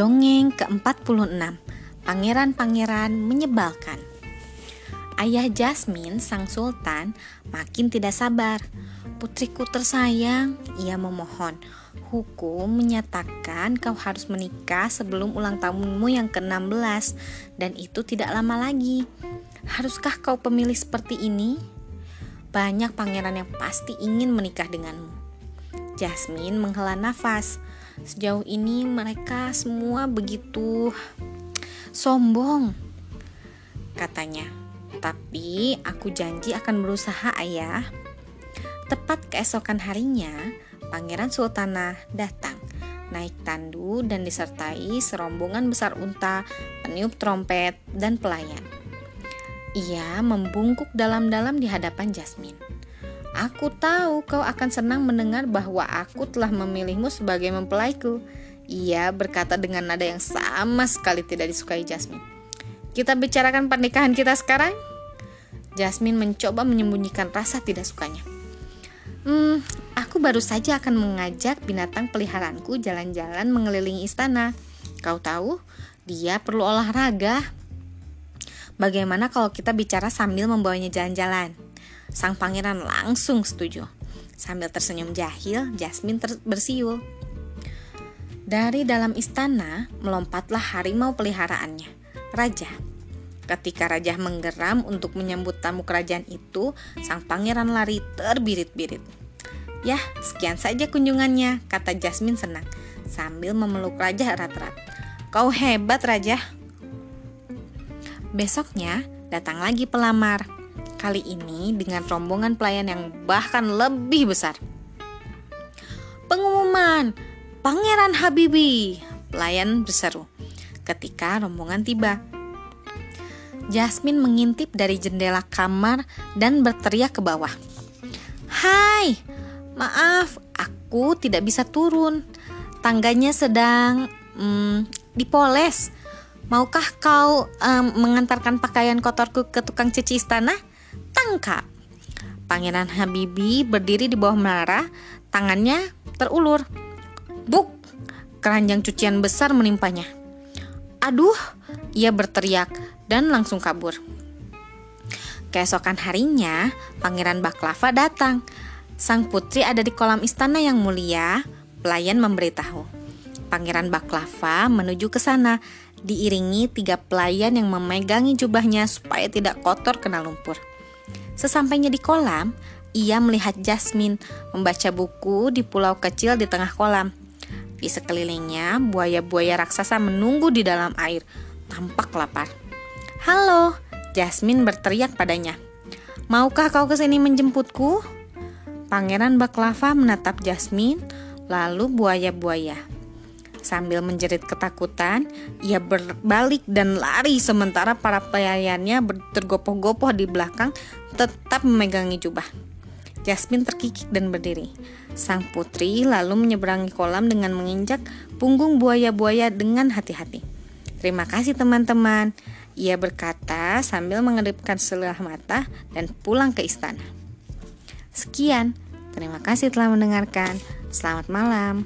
Dongeng ke-46 Pangeran-pangeran menyebalkan Ayah Jasmine, sang sultan, makin tidak sabar. Putriku tersayang, ia memohon. Hukum menyatakan kau harus menikah sebelum ulang tahunmu yang ke-16 dan itu tidak lama lagi. Haruskah kau pemilih seperti ini? Banyak pangeran yang pasti ingin menikah denganmu. Jasmine menghela nafas. Sejauh ini mereka semua begitu sombong, katanya. Tapi aku janji akan berusaha, Ayah. Tepat keesokan harinya, Pangeran Sultana datang naik tandu dan disertai serombongan besar unta, peniup trompet, dan pelayan. Ia membungkuk dalam-dalam di hadapan Jasmine. Aku tahu kau akan senang mendengar bahwa aku telah memilihmu sebagai mempelaiku. Ia berkata dengan nada yang sama sekali tidak disukai Jasmine. Kita bicarakan pernikahan kita sekarang? Jasmine mencoba menyembunyikan rasa tidak sukanya. Hmm, aku baru saja akan mengajak binatang peliharaanku jalan-jalan mengelilingi istana. Kau tahu, dia perlu olahraga. Bagaimana kalau kita bicara sambil membawanya jalan-jalan? Sang pangeran langsung setuju. Sambil tersenyum jahil, Jasmine bersiul. Dari dalam istana, melompatlah harimau peliharaannya, Raja. Ketika Raja menggeram untuk menyambut tamu kerajaan itu, sang pangeran lari terbirit-birit. Yah, sekian saja kunjungannya, kata Jasmine senang, sambil memeluk Raja erat-erat. Kau hebat, Raja. Besoknya, datang lagi pelamar. Kali ini dengan rombongan pelayan yang bahkan lebih besar. Pengumuman, Pangeran Habibi, pelayan berseru. Ketika rombongan tiba, Jasmine mengintip dari jendela kamar dan berteriak ke bawah. Hai, maaf, aku tidak bisa turun. Tangganya sedang hmm, dipoles. Maukah kau um, mengantarkan pakaian kotorku ke tukang cuci istana? Tangkap. Pangeran Habibi berdiri di bawah menara, tangannya terulur. Buk! Keranjang cucian besar menimpanya. Aduh! Ia berteriak dan langsung kabur. Keesokan harinya, Pangeran Baklava datang. Sang putri ada di kolam istana yang mulia. Pelayan memberitahu. Pangeran Baklava menuju ke sana, diiringi tiga pelayan yang memegangi jubahnya supaya tidak kotor kena lumpur. Sesampainya di kolam, ia melihat Jasmine membaca buku di pulau kecil di tengah kolam. Di sekelilingnya, buaya-buaya raksasa menunggu di dalam air, tampak lapar. Halo, Jasmine berteriak padanya. Maukah kau ke sini menjemputku? Pangeran Baklava menatap Jasmine, lalu buaya-buaya. Sambil menjerit ketakutan, ia berbalik dan lari sementara para pelayannya tergopoh-gopoh di belakang tetap memegangi jubah. Jasmine terkikik dan berdiri. Sang putri lalu menyeberangi kolam dengan menginjak punggung buaya-buaya dengan hati-hati. Terima kasih teman-teman. Ia berkata sambil mengedipkan sebelah mata dan pulang ke istana. Sekian, terima kasih telah mendengarkan. Selamat malam.